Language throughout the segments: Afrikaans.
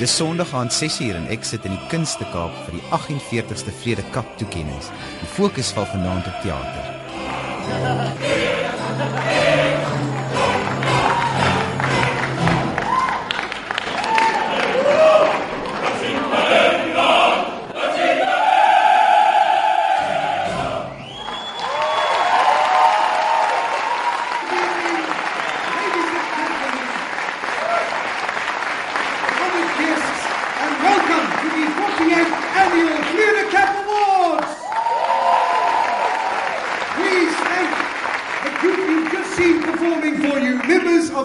Dis Sondag aand 6uur en ek sit in die Kunste Kaap vir die 48ste Vrede Kap toekenninge. Die fokus val vanaand op teater.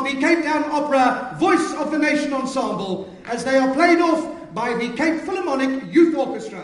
The Cape Town Opera Voice of the Nation Ensemble, as they are played off by the Cape Philharmonic Youth Orchestra.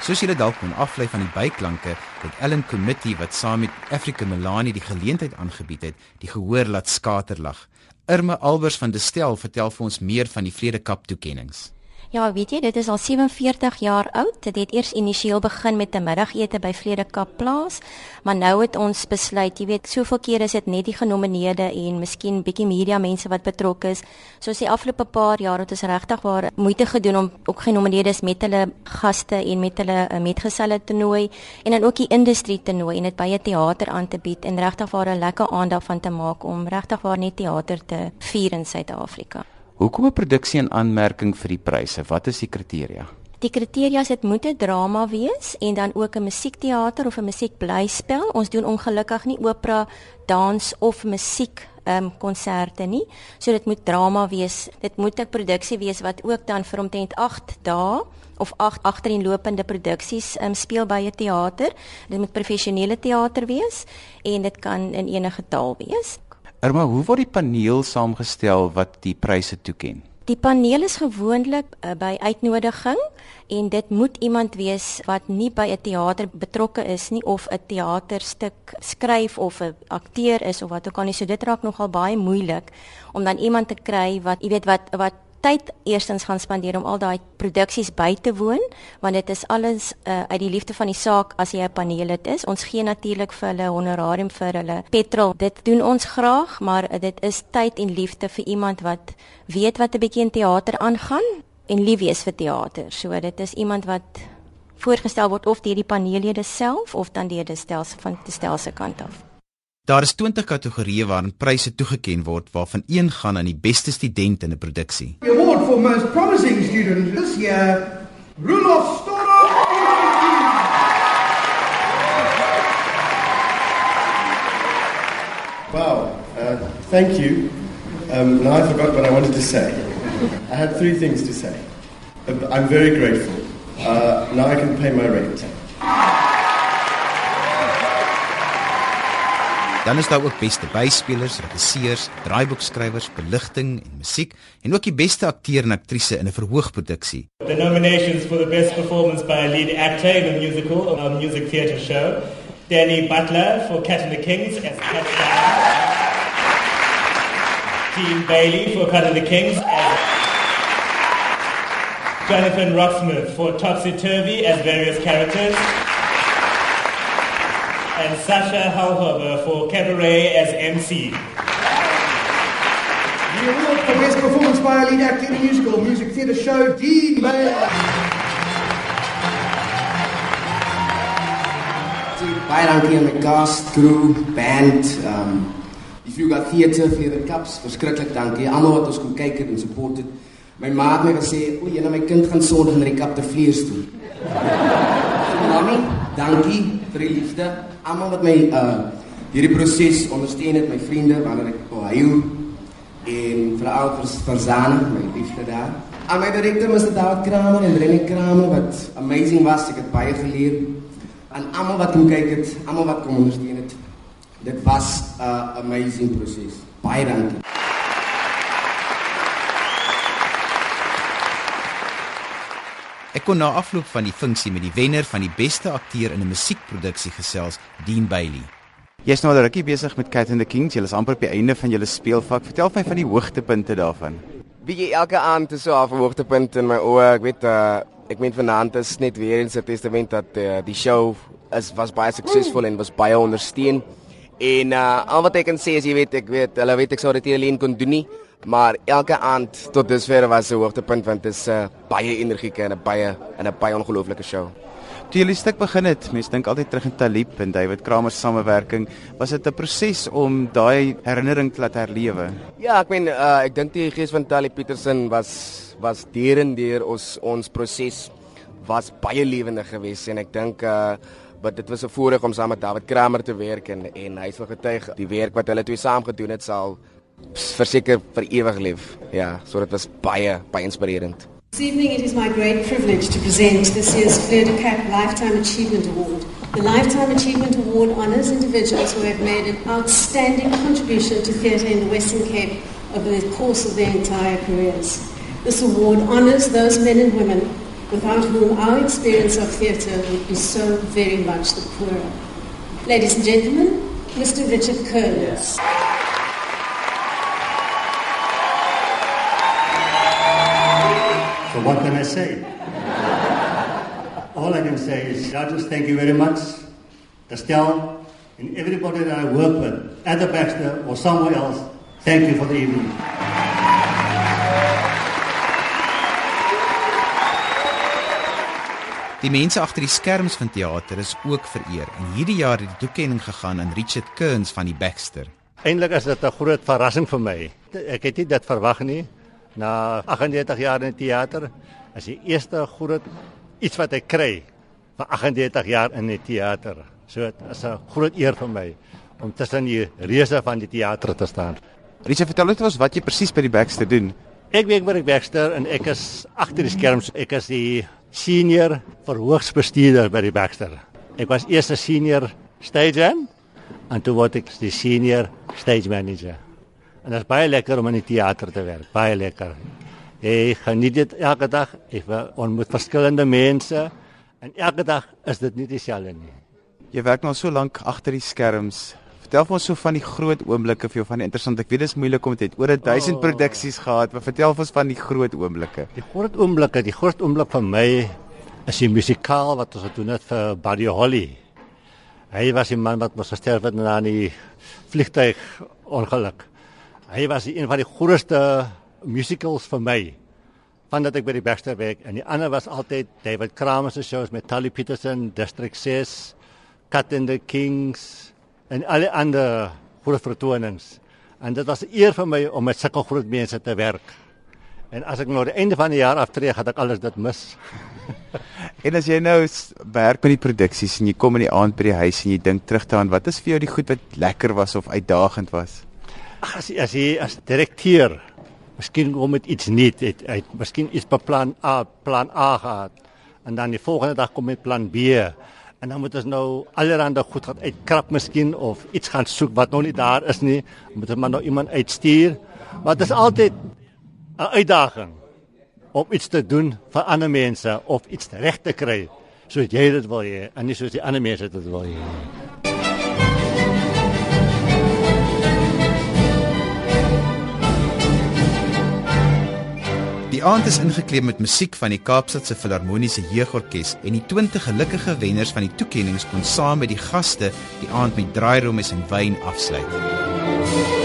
Soos julle dalk kon aflei van die byklanke, het Ellen Committee wat saam met Africa Milani die geleentheid aangebied het, die gehoor laat skaterlag. Irma Albers van Destel vertel vir ons meer van die Vrede Kap toekenninge. Ja, weet jy, dit is al 47 jaar oud. Dit het eers initieel begin met 'n middagete by Vredekap plaas, maar nou het ons besluit, jy weet, soveel kere is dit net die genomineerde en miskien bietjie media mense wat betrokke is. So die afgelope paar jaar het ons regtig waar moeite gedoen om ook genomineerdes met hulle gaste en met hulle uh, metgeselle te nooi en dan ook die industrie te nooi en dit by 'n teater aan te bied en regtig waar 'n lekker aandag van te maak om regtig waar net teater te vier in Suid-Afrika. Hoekom 'n produksie in aanmerking vir die pryse? Wat is die kriteria? Die kriteria is dit moet 'n drama wees en dan ook 'n musiekteater of 'n musiekblyspel. Ons doen ongelukkig nie opera, dans of musiek ehm um, konserte nie. So dit moet drama wees. Dit moet 'n produksie wees wat ook dan vir omtrent 8 dae of 8 agtereenlopende produksies ehm um, speel by 'n teater. Dit moet professionele teater wees en dit kan in enige taal wees. Irma, hoe word die paneel saamgestel wat die pryse toeken? Die paneel is gewoonlik uh, by uitnodiging en dit moet iemand wees wat nie by 'n teater betrokke is nie of 'n teaterstuk skryf of 'n akteur is of wat ook al nie. So dit raak nogal baie moeilik om dan iemand te kry wat jy weet wat wat tyd eerstens gaan spandeer om al daai produksies by te woon want dit is alles uh, uit die liefde van die saak as jy 'n paneellid is. Ons gee natuurlik vir hulle honorarium vir hulle petrol. Dit doen ons graag maar uh, dit is tyd en liefde vir iemand wat weet wat 'n bietjie in teater aangaan en lief is vir teater. So dit is iemand wat voorgestel word of deur die paneellede self of dan deur die stelsel van die stelsel kant af Daar is 20 kategorieë waarin pryse toegeken word waarvan een gaan aan die beste student in 'n produksie. The award for most promising student this year, Rudolf Storer. Wow, uh, thank you. Um, now I forgot what I wanted to say. I had three things to say. I'm very grateful. Uh, now I can pay my rent. Dan is daar ook beste byspelers, regisseurs, draaiboekskrywers, beligting en musiek en ook die beste akteur en aktrise in 'n verhoogproduksie. The nominations for the best performance by a lead actor in a musical or a music theatre show. Danny Butler for Cat and the Kings as Cat Star. Dean Bailey for Cat and the Kings as Jonathan Rocksmith for Topsy Turvy as various characters. And Sasha Halhover for Cabaret as MC. The award for best performance by a lead actor in a musical music theatre show, Dean Bailey. Baie dankie aan my cast, crew, band, um die Vlugga Theatre vir die Cups, verskriklik dankie. Almal wat ons kom kyk het en support het. My ma het my gesê, "O, jy na my kind gaan Sondag na die Kap te vlees toe." Dankie vir die liefde. Almal wat my uh hierdie proses ondersteun het, my vriende wanneer ek Ohio en vir Verzane, my liefde daar. Aan my direkteur Mr. David Kramer en René Kramer wat amazing was, ek het baie geleer. Aan almal wat kom kyk het, almal wat kom ondersteun het. Dit was 'n uh, amazing proses. Baie dankie. Ek kon na afloop van die funksie met die wenner van die beste akteur in 'n musiekproduksie gesels, Dean Bailey. Jy's nou al rukkie besig met Cat and the Kings. Jy is amper op die einde van julle speelvak. Vertel my van die hoogtepunte daarvan. Wie jy elke aand is so 'n hoogtepunt in my oë. Ek weet uh ek meen vanaand is net weer eens 'n testament dat uh, die show is was baie suksesvol en was baie ondersteun. En uh al wat ek kan sê is jy weet ek weet hulle weet ek sou dit alleen kon doen nie, maar elke aand tot dusver was 'n hoogtepunt want dit is 'n uh, baie energieke en 'n baie en 'n baie ongelooflike show. Toe julle stuk begin het, mense dink altyd terug aan Talib en David Kramer se samewerking. Was dit 'n proses om daai herinnering te laat herlewe? Ja, ek meen uh, ek dink die gees van Talib Petersen was was derendeer ons ons proses was baie lewendig geweest en ek dink uh wat dit was 'n voorreg om saam met David Kramer te werk en en hy sal getuig die werk wat hulle twee saam gedoen het sal verseker vir ewig leef. Ja, so dit was baie baie inspirerend. This evening it is my great privilege to present this year's Fleur de Cap Lifetime Achievement Award. The Lifetime Achievement Award honours individuals who have made an outstanding contribution to theatre in the Western Cape over the course of their entire careers. This award honours those men and women without whom our experience of theatre would be so very much the poorer. Ladies and gentlemen, Mr. Richard Kearns. So what can I say? All I can say is, judges, thank you very much. Estelle, and everybody that I work with, at the Baxter or somewhere else, thank you for the evening. Die mense agter die skerms van teater is ook vereer en hierdie jaar het die toekenning gegaan aan Richard Kearns van die Baxter. Eintlik is dit 'n groot verrassing vir my. Ek het nie dit verwag nie na 38 jaar in teater as die eerste groot iets wat ek kry vir 38 jaar in die teater. So dit is 'n groot eer vir my om tussen die reuse van die teater te staan. Richard, vertel net ons wat jy presies by die Baxter doen. Ek werk by die Baxter en ek is agter die skerms. Ek is die senior verhoogsbestuurder by die Baxter. Ek was eers 'n senior stage hand en toe word ek die senior stage manager. En dit is baie lekker om in die teater te werk, baie lekker. Ek geniet dit elke dag. Ek ontmoet verskillende mense en elke dag is dit nie dieselfde nie. Jy werk nou so lank agter die skerms. Vertel vir ons so van die groot oomblikke vir jou van die interessant. Ek weet dit is moeilik om dit oor 1000 oh. produksies gehad, maar vertel vir ons van die groot oomblikke. Die groot oomblikke, die groot oomblik vir my is die musikaal wat ons gedoen het vir Buddy Holly. Hy was 'n man wat mos gesterf het na 'n vliegtuig ongeluk. Hy was een van die grootste musicals vir my vandat ek by die Baxter werk en die ander was altyd David Kramer se shows met Tally Peterson, District 6, Cat and the Kings en alle ander groot vertonings. En dit was 'n eer vir my om met sulke groot mense te werk. En as ek nou die einde van die jaar aftree, gaan ek alles dit mis. en as jy nou werk met die produksies en jy kom in die aand by die huis en jy dink terug daaraan, wat is vir jou die goed wat lekker was of uitdagend was? As as hy as direkteur miskien kom met iets nuut het hy miskien iets beplan A plan A gehad en dan die volgende dag kom met plan B en dan moet ons nou allerhande goed gaan uitkrap miskien of iets gaan soek wat nog nie daar is nie moet ons maar nou iemand uitstuur maar dit is altyd 'n uitdaging om iets te doen vir ander mense of iets reg te kry soos jy dit wil hê en nie soos die ander mense dit wil hê nie Die aand is ingekleed met musiek van die Kaapstadse Filharmoniese Jeugorkes en die 20 gelukkige wenners van die toekenninge kon saam met die gaste die aand met draairommes en wyn afsluit.